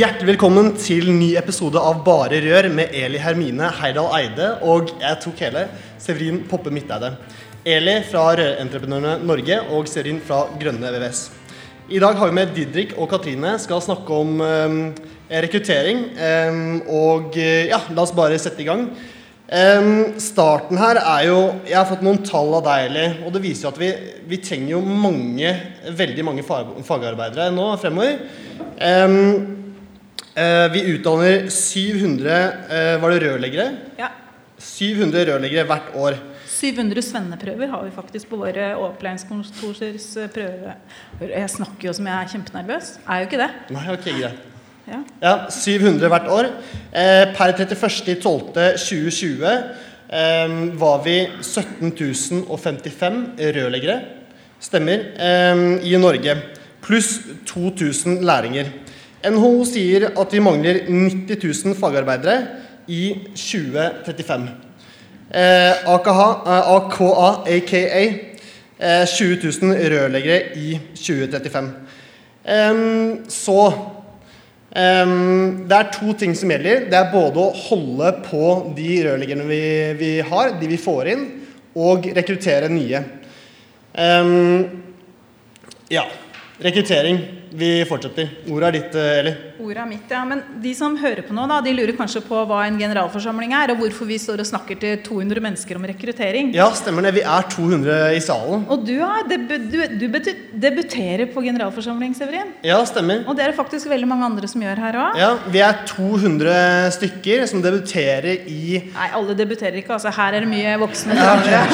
Hjertelig velkommen til ny episode av Bare rør med Eli Hermine Heidal Eide og jeg tok hele Severin Poppe Midteide. Eli fra Rørentreprenørene Norge og Severin fra Grønne VVS. I dag har vi med Didrik og Katrine skal snakke om um, rekruttering. Um, og ja, la oss bare sette i gang. Um, starten her er jo Jeg har fått noen tall av deg, Eli, og det viser jo at vi, vi trenger jo mange, veldig mange fag, fagarbeidere nå fremover. Um, Eh, vi utdanner 700 eh, Var det rørleggere? Ja. 700 rørleggere hvert år. 700 svenneprøver har vi faktisk på våre opplæringskontorers eh, prøve. Jeg snakker jo som jeg er kjempenervøs. Er jo ikke det. Nei, ok, greit. Ja. Ja, 700 hvert år. Eh, per 31.12.2020 eh, var vi 17 055 rørleggere. Stemmer. Eh, I Norge. Pluss 2000 lærlinger. NHO sier at vi mangler 90 000 fagarbeidere i 2035. Eh, AKH, eh, AKA, aka eh, 20 000 rørleggere i 2035. så det er to ting som gjelder. Det er både å holde på de rørleggerne vi, vi har, de vi får inn, og rekruttere nye. ja. Rekruttering. Vi fortsetter. Ordet er ditt, eh, Eli. Ordet er mitt, ja. Men de som hører på nå, da, de lurer kanskje på hva en generalforsamling er, og hvorfor vi står og snakker til 200 mennesker om rekruttering. Ja, stemmer det. Vi er 200 i salen. Og du, er, du, du debuterer på generalforsamling, Severin. Ja, stemmer. Og det er det faktisk veldig mange andre som gjør her òg. Ja, vi er 200 stykker som debuterer i Nei, alle debuterer ikke. altså Her er det mye voksne. Ja, okay.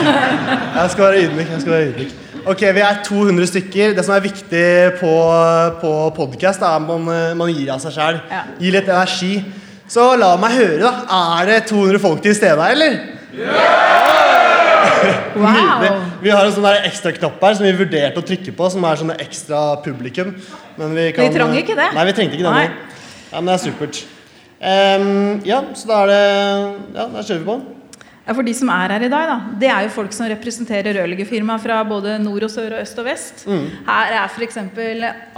Jeg skal være ydmyk. Jeg skal være ydmyk. Ok, Vi er 200 stykker. Det som er viktig på, på podkast, er at man, man, gir av seg sjæl. Ja. Gir litt energi. Så la meg høre, da. Er det 200 folk til stede her, eller? Yeah! Wow. Vi har en sånn ekstra knapp her som vi vurderte å trykke på, som er sånn ekstra publikum. Men vi, kan, vi trang ikke det. Nei, vi trengte ikke det. Ja, men det er supert. Um, ja, så da er det Ja, da kjører vi på. Ja, For de som er her i dag, da, det er jo folk som representerer rørleggerfirma fra både nord og sør og øst og vest. Mm. Her er f.eks.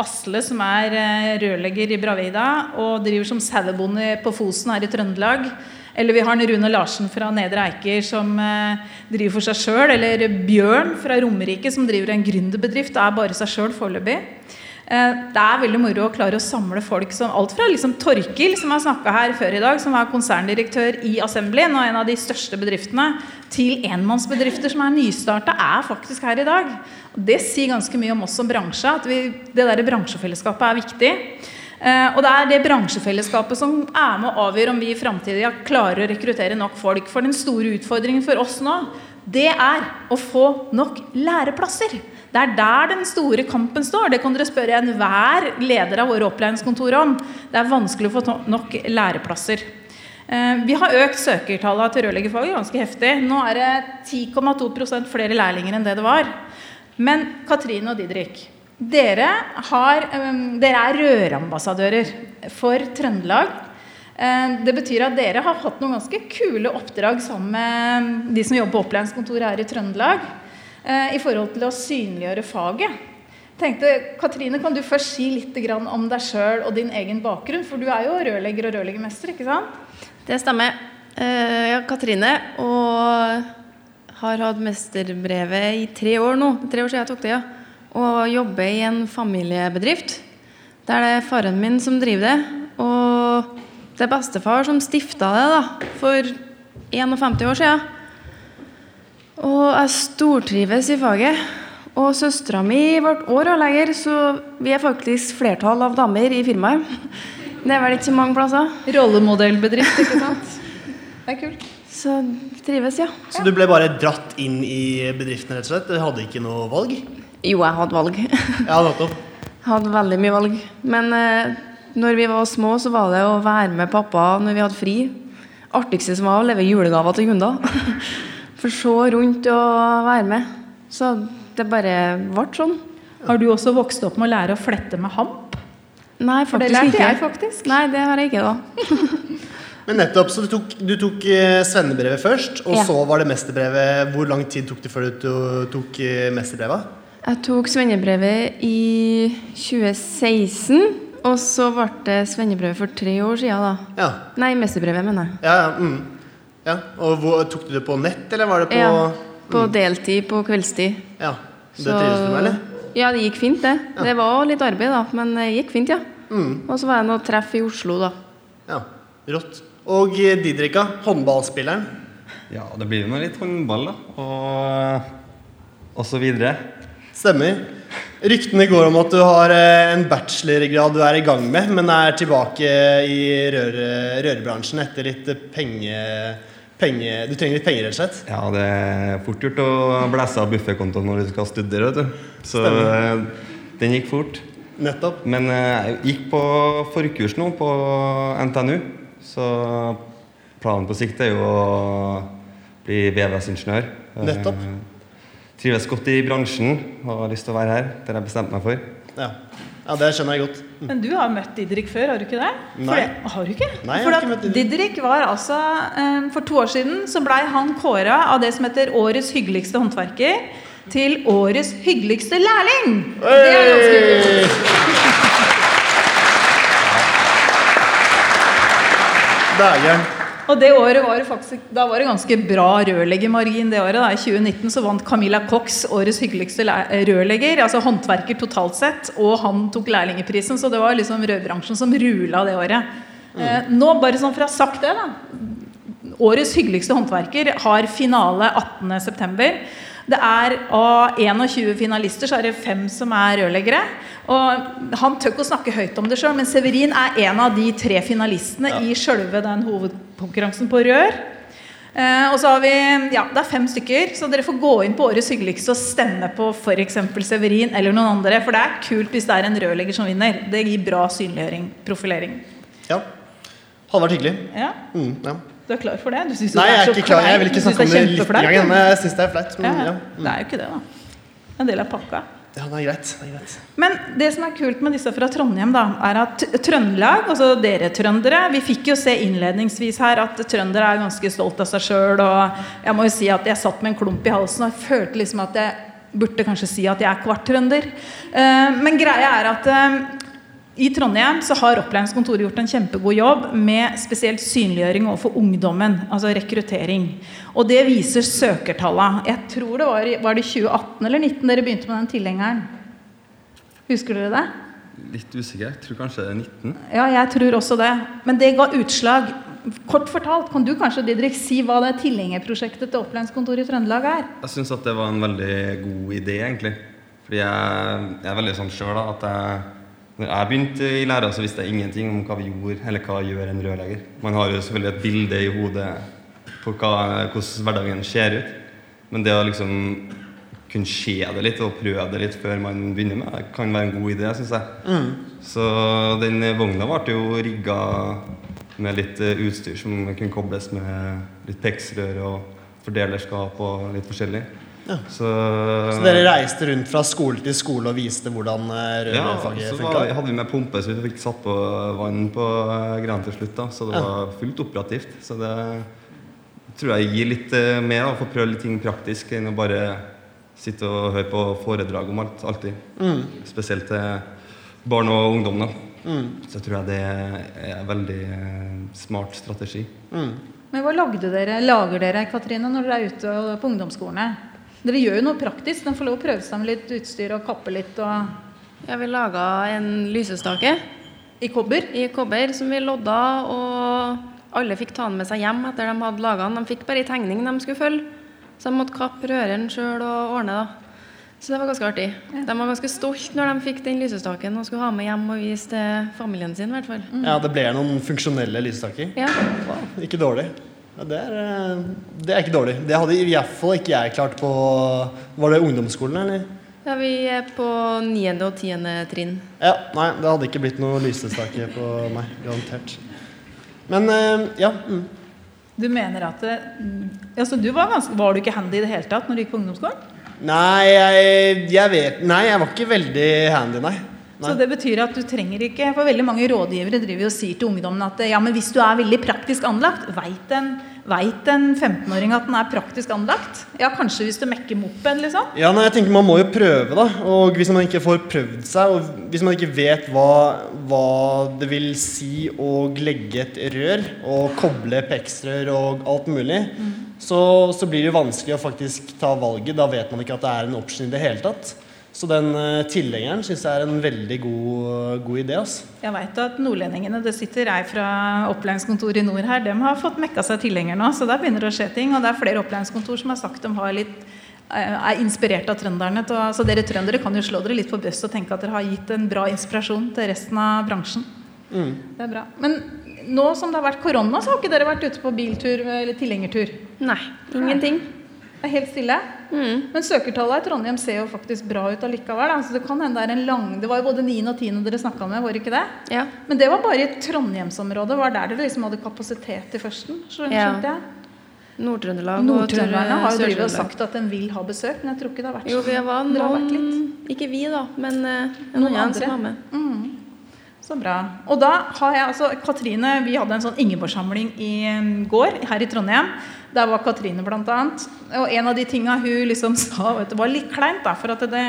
Asle, som er eh, rørlegger i Bravida og driver som sauebonde på Fosen her i Trøndelag. Eller vi har Rune Larsen fra Nedre Eiker som eh, driver for seg sjøl. Eller Bjørn fra Romerike som driver en gründerbedrift og er bare seg sjøl foreløpig. Eh, det er veldig moro å klare å samle folk som alt fra liksom Torkil, som har snakka her før i dag, som var konserndirektør i Assemblin og en av de største bedriftene, til enmannsbedrifter som er nystarta, er faktisk her i dag. Det sier ganske mye om oss som bransje, at vi, det der bransjefellesskapet er viktig. Eh, og det er det bransjefellesskapet som er med å avgjøre om vi i framtida klarer å rekruttere nok folk. For den store utfordringen for oss nå, det er å få nok læreplasser. Det er der den store kampen står. Det kan dere spørre enhver leder av våre opplæringskontor om. Det er vanskelig å få nok læreplasser. Eh, vi har økt søkertallene til rørleggerfaget ganske heftig. Nå er det 10,2% flere lærlinger enn det det var. Men Katrine og Didrik, dere, har, eh, dere er rørambassadører for Trøndelag. Eh, det betyr at dere har hatt noen ganske kule oppdrag sammen med de som jobber på opplæringskontoret her i Trøndelag. Eh, i forhold til å synliggjøre faget. Tenkte, Katrine, kan du først si litt om deg sjøl og din egen bakgrunn? For du er jo rørlegger og rørleggermester, ikke sant? Det stemmer. Eh, jeg er Katrine og har hatt mesterbrevet i tre år nå. Tre år siden jeg tok det, ja. Og jobber i en familiebedrift. Det er faren min som driver det. Og det er bestefar som stifta det da, for 51 år siden. Og jeg stortrives i faget. Og søstera mi ble òg rørlegger, så vi er faktisk flertall av damer i firmaet. Det er vel ikke så mange plasser. Rollemodellbedrift, ikke sant? Det er kult. Så trives, ja. Så du ble bare dratt inn i bedriften, rett og slett? Du hadde ikke noe valg? Jo, jeg hadde valg. Ja, nettopp. hadde veldig mye valg. Men eh, når vi var små, så var det å være med pappa når vi hadde fri. Artigste som var å leve julegaver til kunder. For så rundt og være med. Så det bare ble sånn. Har du også vokst opp med å lære å flette med hamp? Nei, For det faktisk lærte ikke. jeg faktisk. Nei, det har jeg ikke da. Men nettopp, så du tok, du tok eh, svennebrevet først, og Ja. så var det mesterbrevet. Hvor lang tid tok det før du tok eh, mesterbrevet? Jeg tok svennebrevet i 2016. Og så ble det svennebrevet for tre år siden, da. Ja. Nei, mesterbrevet, mener jeg. Ja, ja, mm. ja. Og hvor, tok du det på nett, eller var det på Ja, på deltid på kveldstid. Ja. Det Så- trives du med, eller? Ja, det gikk fint, det. Det var litt arbeid, da, men det gikk fint, ja. Mm. Og så var det noe treff i Oslo, da. Ja. Rått. Og eh, Didrika, håndballspilleren. Ja, det blir jo nå litt håndball, da. Og, og så videre. Stemmer. Ryktene går om at du har eh, en bachelorgrad du er i gang med, men er tilbake i røre, rørebransjen etter litt penge, penge Du trenger litt penger, rett og slett? Ja, det er fort gjort å blæse av buffekontoen når du skal studere, vet du. Så Stemmer. eh, den gikk fort. Nettopp. Men eh, jeg gikk på forkurs nå på NTNU, så planen på sikt er jo å bli VVS-ingeniør. Nettopp. Trives godt i bransjen og har lyst til å være her. Det har jeg bestemt meg for. Ja. ja, det skjønner jeg godt. Men du har møtt Didrik før, har du ikke det? Nei. For, har du ikke? Nei, jeg For har at ikke møtt Didrik. Didrik var altså eh, For to år siden så blei han kåra av det som heter Årets hyggeligste håndverker til Årets hyggeligste lærling. Det er ganske. Dægeren. Og det året var det faktisk Da var det ganske bra rørleggermargin det året. da. I 2019 så vant Camilla Cox årets hyggeligste rørlegger, altså håndverker totalt sett, og han tok lærlingeprisen, så det var liksom rørbransjen som rula det året. Eh, nå, bare sånn for å ha sagt det, da. Årets hyggeligste håndverker har finale 18.9. Det er Av 21 finalister så er det fem som er rørleggere. Og Han tør ikke å snakke høyt om det sjøl, men Severin er en av de tre finalistene i sjølve den hovedkonkurransen på rør. Eh, og så har vi, ja, Det er fem stykker, så dere får gå inn på Årets hyggeligste og stemme på f.eks. Severin eller noen andre. For det er kult hvis det er en rørlegger som vinner. Det gir bra synliggjøring, profilering. Ja. Hadde vært hyggelig. Ja, Mm, ja. Du er klar for det? Du Nei, det jeg er ikke klar. Jeg vil ikke snakke om det litt engang, jeg syns det er flaut. Ja, ja. mm. Det er jo ikke det, da. En del av pakka. Ja, det er greit. Det er greit. Men det som er kult med disse fra Trondheim, da, er at Trøndelag, altså dere trøndere Vi fikk jo se innledningsvis her at trøndere er ganske stolt av seg sjøl. Og jeg må jo si at jeg satt med en klump i halsen og jeg følte liksom at jeg burde kanskje si at jeg er kvart trønder. Eh, Men greia er at eh, i Trondheim så har opplæringskontoret gjort en kjempegod jobb med spesielt synliggjøring overfor ungdommen, altså rekruttering. Og det viser søkertallene. Jeg tror det var, i- var det 2018 eller 2019 dere begynte med den tilhengeren. Husker dere det? Litt usikker. Jeg tror kanskje det er 19. Ja, jeg tror også det. Men det ga utslag. Kort fortalt, kan du kanskje Didrik, si hva det tilhengerprosjektet til opplæringskontoret i Trøndelag er? Jeg syns at det var en veldig god idé, egentlig. Fordi jeg, jeg er veldig sånn sjøl at jeg når jeg begynte i læra, så visste jeg ingenting om hva vi gjorde, eller hva gjør en rørlegger. Man har jo selvfølgelig et bilde i hodet på hva, hvordan hverdagen ser ut. Men det å liksom kunne se det litt og prøve det litt før man begynner med det, kan være en god idé, syns jeg. Så den vogna ble jo rigga med litt eh, utstyr som kunne kobles med litt peksrør og fordelerskap og litt forskjellig. Så, Så dere reiste rundt fra skole til skole og viste hvordan eh, ja, rørfaget så var, hadde vi med pumpe, så vi fikk satt på vann på eh, greia til slutt. da Så det var fullt operativt. Så det tror jeg gir litt eh, mer å få prøve litt ting praktisk enn å bare sitte og høre på foredrag om alt alltid. Mm. Spesielt til barn og ungdom. da Så tror jeg det er en veldig smart strategi. Mm. Men hva lagde dere, lager dere Katrine, når dere er ute på ungdomsskolene? Dere gjør jo noe praktisk. De får lov å prøve seg med litt utstyr og kappe litt og Ja, vi laga en lysestake I kobber. i kobber som vi lodda, og alle fikk ta den med seg hjem etter de hadde laga den. De fikk bare ei tegning de skulle følge, så de måtte kappe røren sjøl og ordne. da. Så det var ganske artig. De var ganske stolt når de fikk den lysestaken og skulle ha med hjem og vise til familien sin. i hvert fall. Ja, det ble noen funksjonelle lysestaker. Ja. Ikke dårlig. Ja, det, er, eh, det er ikke dårlig. Det hadde i hvert fall ikke jeg klart på Var det ungdomsskolen, eller? Ja, vi er på niende og tiende trinn. Ja, Nei, det hadde ikke blitt noe lysestake på meg. Garantert. Men eh, ja. Mm. Du mener at det, altså du var, ganske, var du ikke handy i det hele tatt når du gikk på ungdomsskolen? Nei, jeg, jeg vet Nei, jeg var ikke veldig handy, nei. Nei. Så det betyr at du trenger ikke For veldig mange rådgivere driver og sier til ungdommen at ja, men hvis du er veldig praktisk anlagt, veit en, vet en 15-åring at den er praktisk anlagt? Ja, kanskje hvis du mekker moped, liksom? Ja, nei, jeg tenker Man må jo prøve, da. Og hvis man ikke får prøvd seg, og hvis man ikke vet hva, hva det vil si å legge et rør og koble PX-rør og alt mulig, mm. så, så, blir det vanskelig å faktisk ta valget. Da vet man ikke at det er en option i det hele tatt. Så den uh, tilhengeren syns jeg er en veldig god, uh, god idé. Altså. Jeg veit at nordlendingene, det sitter ei fra opplæringskontoret i nord her, de har fått mekka seg tilhenger nå, så der begynner det å skje ting. Og det er flere opplæringskontor som har sagt de har litt uh, er inspirert av trønderne. Så altså, dere trøndere kan jo slå dere litt på brystet og tenke at dere har gitt en bra inspirasjon til resten av bransjen. Mm. Det er bra. Men nå som det har vært korona, så har ikke dere vært ute på biltur eller tilhengertur? Nei, ingenting. Det er helt stille. Mm. Men søkertallene i Trondheim ser jo faktisk bra ut allikevel. Så det kan hende det er en lang Det var jo både 9. og 10. dere snakka med, var det ikke det? Ja. Men det var bare i Trondheimsområdet. Var der dere liksom hadde kapasitet til førsten? Skjønte ja. jeg. Nord-Trøndelag Nord-Trønderne har jo drivet og sagt at den vil ha besøk, men jeg tror ikke det har vært Jo, vi var noen, Ikke vi, da, men uh, noen, noen andre andre. Mm. Så bra. Og da har jeg altså Katrine, vi hadde en sånn Ingeborg-samling i går her i Trondheim. Der var Katrine bl.a. Og en av de tinga hun liksom sa, vet du, var litt kleint. da, for at det,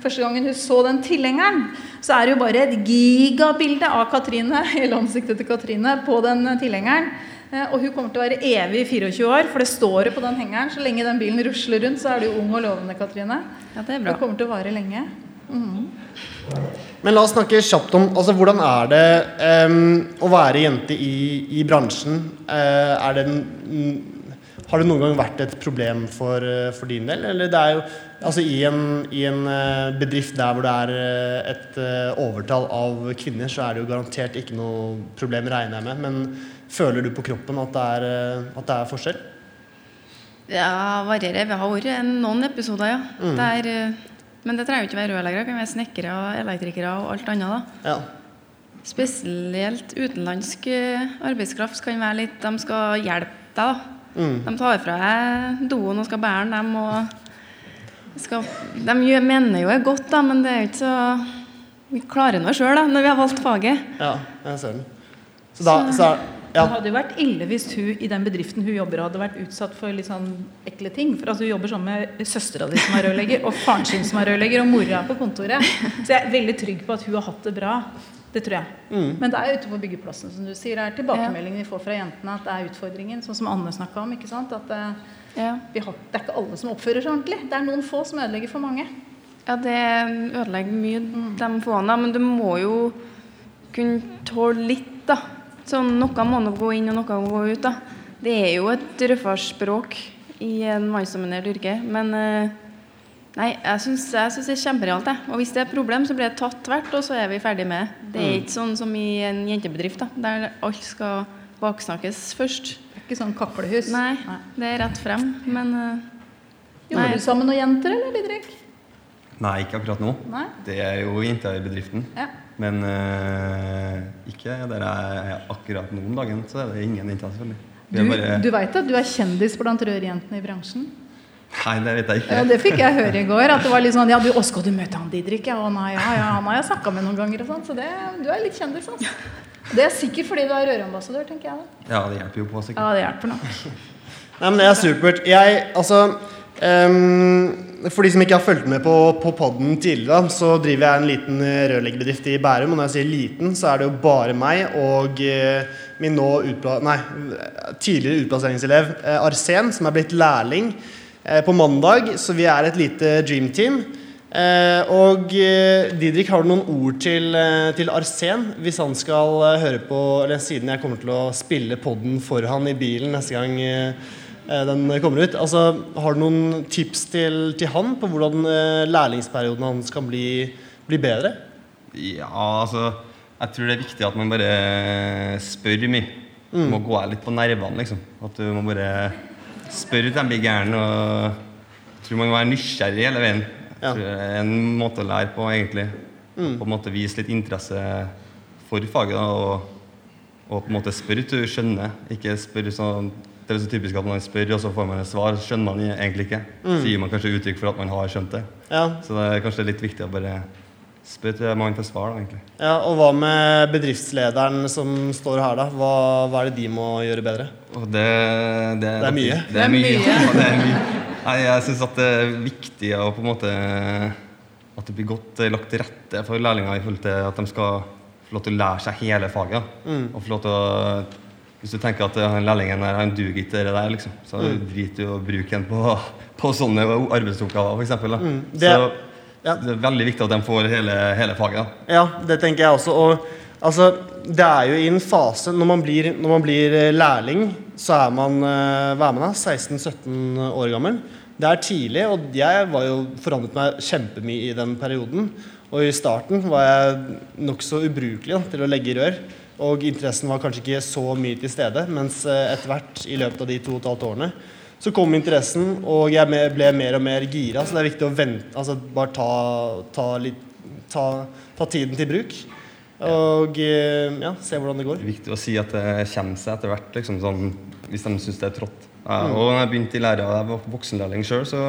Første gangen hun så den tilhengeren, så er det jo bare et gigabilde av Katrine, hele ansiktet til Katrine på den tilhengeren. Eh, og hun kommer til å være evig i 24 år, for det står det på den hengeren. Så lenge den bilen rusler rundt, så er du ung og lovende, Katrine. Ja, Det er bra. Det kommer til å vare lenge. Mm. Men la oss snakke kjapt om altså, hvordan er det um, å være jente i, i bransjen. Uh, er det en har det noen gang vært et problem for, eh, for din del? Eller det er jo altså i en, i en, eh, bedrift der hvor det er et overtall av kvinner, så er det jo garantert ikke noe problem, regner jeg med. Men føler du på kroppen at det er, at det er forskjell? Ja, varierer. Vi har vært noen episoder, ja. Mm. Der, men det trenger jo ikke være rørleggere. Det kan være snekkere, og elektrikere og alt annet. da. Ja. Spesielt utenlandsk arbeidskraft kan være litt De skal hjelpe deg. da Mm. De tar fra deg doen og skal bære dem. Og skal, de mener jo er godt, da, men det er jo ikke så Vi klarer noe sjøl når vi har valgt faget. Ja, jeg ser den. Så da, så, ja. Det hadde jo vært ille hvis hun i den bedriften hun jobber hadde vært utsatt for litt sånn ekle ting. For altså, Hun jobber sånn med søstera di som er rørlegger, og faren sin som er rørlegger, og mora på kontoret. Så jeg er veldig trygg på at hun har hatt det bra. Det tror jeg. Mm. Men det er ute på byggeplassen, som du sier. Det er tilbakemeldingen vi får fra jentene at det er utfordringen. Sånn som Anne snakka om. ikke sant? At eh, ja. har, det er ikke alle som oppfører seg ordentlig. Det er noen få som ødelegger for mange. Ja, det ødelegger mye, mm. de få. Men du må jo kunne tåle litt, da. Sånn, noe må nå gå inn, og noe må gå ut. da. Det er jo et røffere språk i en mannsdominert yrke. Men uh, Nei, jeg syns, det er kjemperealt. Og hvis det er et problem, så blir det tatt tvert, og så er vi ferdig med det. Det er mm. ikke sånn som i en jentebedrift, da, der alt skal baksnakkes først. Det er ikke sånn kaklehus? Nei, nei. det er rett frem. Men Gjorde Jobber du sammen noen jenter, eller, Didrik? Nei, ikke akkurat nå. Nei? Det er jo jenter i bedriften. Ja. Men uh, ikke der jeg er akkurat nå om dagen, så er det ingen jenter, selvfølgelig. Du, bare... du veit at du er kjendis blant rørjentene i bransjen? Nei, det vet jeg ikke. Ja, det fikk jeg høre i går. At det var litt sånn Ja, du, å, skal du møte han Didrik? Ja, nei, ja, ja, han har jeg snakka med noen ganger. og sånn, Så det, du er litt kjendis, altså. Det er sikkert fordi du er rørambassadør, tenker jeg. da. Ja, det hjelper jo på, sikkert. Ja, det hjelper nok. Nei, men det er supert. Jeg, altså um, For de som ikke har fulgt med på, på poden tidligere, så driver jeg en liten eh, rørleggerbedrift i Bærum. Og når jeg sier liten, så er det jo bare meg og uh, min nå utpla nei, tidligere utplasseringselev uh, Arsen, som er blitt lærling Eh, på mandag, så vi er et lite dream team. Eh, og eh, Didrik, har du noen ord til, til, Arsen hvis han skal høre på Eller siden jeg kommer til å spille poden for han i bilen neste gang den kommer ut. Altså, har du noen tips til, til han på hvordan lærlingsperioden hans kan bli, bli bedre? Ja, altså Jeg tror det er viktig at man bare spør mye. Du må gå deg litt på nervene, liksom. At du må bare spørre til de blir gærne. Jeg tror man må være nysgjerrig hele veien. Jeg tror det er en måte å lære på, egentlig. På en måte vise litt interesse for faget. Da, og, og på en måte spørre til du skjønner. Ikke spørre sånn Det er så typisk at man spør, og så får man et svar. Så skjønner man egentlig ikke. Så gir man kanskje uttrykk for at man har skjønt det. Ja. Så det er kanskje litt viktig å bare spørre til man får svar, da, egentlig. ja, Og hva med bedriftslederen som står her, da? Hva, hva er det de må gjøre bedre? Og det, det, Det er mye. Det er mye. Det er mye. Nei, jeg syns at det er viktig å på en måte At det blir godt eh, lagt til rette for lærlinger i forhold til at de skal få lov til å lære seg hele faget. Mm. Og få lov til å Hvis du tenker at han lærlingen her, han duger ikke det der, liksom, så Mm. drit i å bruke den på, på sånne arbeidsoppgaver, f.eks. Mm. Det- Så ja. det er veldig viktig at de får hele, hele faget. da. Ja, det tenker jeg også. Og altså, det er jo i en fase Når man blir, når man blir eh, lærling, så er man eh, hva er man da? 16-17 år gammel. Det er tidlig, og jeg var jo forandret meg kjempemye i den perioden. Og i starten var jeg nokså ubrukelig da, til å legge i rør. Og interessen var kanskje ikke så mye til stede. Mens eh, etter hvert, i løpet av de to og et halvt årene, så kom interessen, og jeg ble mer og mer gira. Så det er viktig å vente, altså bare ta, ta, litt, ta, ta tiden til bruk. Og eh, ja, se hvordan det går. Det er viktig å si at det kommer seg etter hvert, liksom, sånn, hvis de syns det er trått. Ja, og når jeg begynte i læra, jeg var voksenlærling sjøl, så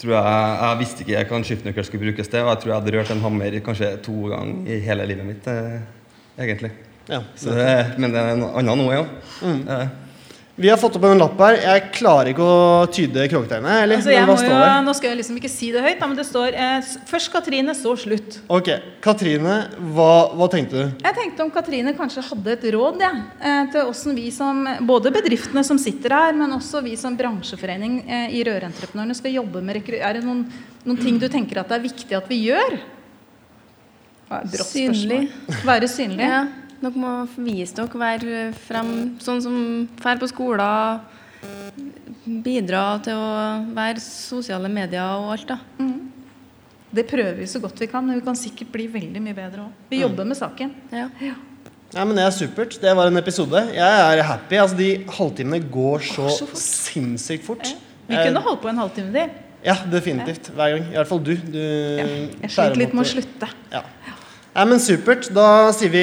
tror jeg Jeg visste ikke hva en skiftenøkkel skulle brukes til, og jeg tror jeg hadde rørt en hammer kanskje to ganger i hele livet mitt, eh, egentlig. Ja. Så det, men det er noe annen nå, ja. Eh, Vi har fått opp en lapp her. Jeg klarer ikke å tyde kråketegnet. Eller Altså, hva står jo, det? nå skal jeg liksom ikke si det høyt, men det står eh, først Katrine, så slutt. Ok, Katrine, hva, hva tenkte du? Jeg tenkte om Katrine kanskje hadde et råd ja, eh, til hvordan vi som både bedriftene som sitter her, men også vi som bransjeforening eh, i Rørentreprenørene skal jobbe med rekruttering. Er det noen, noen ting du tenker at det er viktig at vi gjør? Synlig. Være synlig. Ja, dere må vise dere, være frem sånn som drar på skoler. Bidra til å være sosiale medier og alt, da. Det prøver vi så godt vi kan, men vi kan sikkert bli veldig mye bedre òg. Vi jobber med saken. Ja. Ja, men Det er supert. Det var en episode. Jeg er happy. Altså, De halvtimene går så, Går så fort. sinnssykt fort. Vi Eh, kunne holdt på en halvtime til. Ja, definitivt. Hver gang. I hvert fall du. du Ja, jeg sliter litt med å slutte. Ja. Nei, men Supert. Da sier vi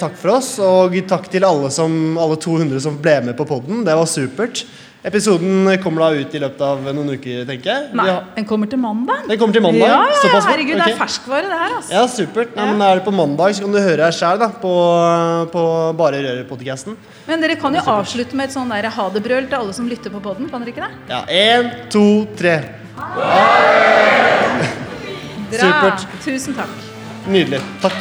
takk for oss, og takk til alle, som, alle 200 som ble med på podden. Det var supert. Episoden kommer da ut i løpet av noen uker, tenker jeg. Nei, har- den kommer til mandag. Den kommer til mandag? Ja, ja, ja Herregud, okay. det er ferskvare, det her. altså. Ja, supert. Ja. men Er det på mandag, så kan du høre her sjøl på, på Bare Røret-podkasten. Men dere kan jo avslutte med et sånn der ha det-brøl til alle som lytter på podden, kan dere ikke det? Ja, én, to, tre. Bra. Supert. Tusen takk. Nydelig. Takk.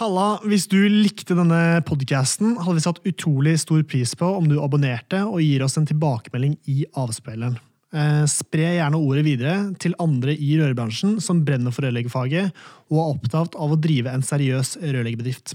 Halla, hvis du likte denne podcasten, hadde vi satt utrolig stor pris på om du abonnerte og gir oss en tilbakemelding i avspilleren. Eh, spre gjerne ordet videre til andre i rørbransjen som brenner for rørleggerfaget og er opptatt av å drive en seriøs rørleggerbedrift.